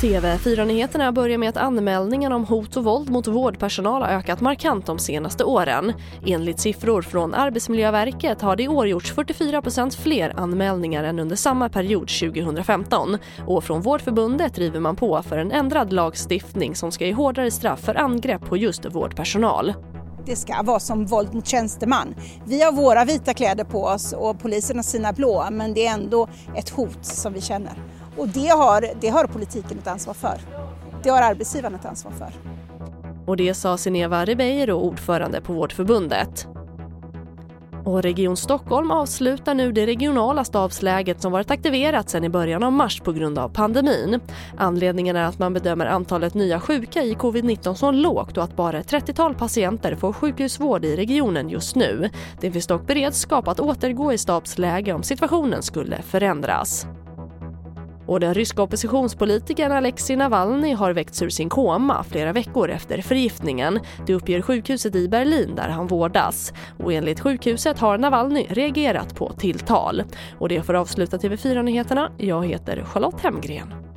TV4-nyheterna börjar med att anmälningarna om hot och våld mot vårdpersonal har ökat markant de senaste åren. Enligt siffror från Arbetsmiljöverket har det i år gjorts 44% fler anmälningar än under samma period 2015. Och från Vårdförbundet driver man på för en ändrad lagstiftning som ska ge hårdare straff för angrepp på just vårdpersonal det ska vara som våld mot tjänsteman. Vi har våra vita kläder på oss och polisen har sina blå men det är ändå ett hot som vi känner. Och det har, det har politiken ett ansvar för. Det har arbetsgivaren ett ansvar för. Och det sa Sineva Ribeiro, ordförande på Vårdförbundet. Och Region Stockholm avslutar nu det regionala stabsläget som varit aktiverat sedan i början av mars på grund av pandemin. Anledningen är att man bedömer antalet nya sjuka i covid-19 som lågt och att bara ett 30-tal patienter får sjukhusvård i regionen just nu. Det finns dock beredskap att återgå i stabsläge om situationen skulle förändras. Och den ryska oppositionspolitikern Alexei Navalny har väckts ur sin koma flera veckor efter förgiftningen. Det uppger sjukhuset i Berlin där han vårdas. Och enligt sjukhuset har Navalny reagerat på tilltal. Och det får avsluta TV4-nyheterna. Jag heter Charlotte Hemgren.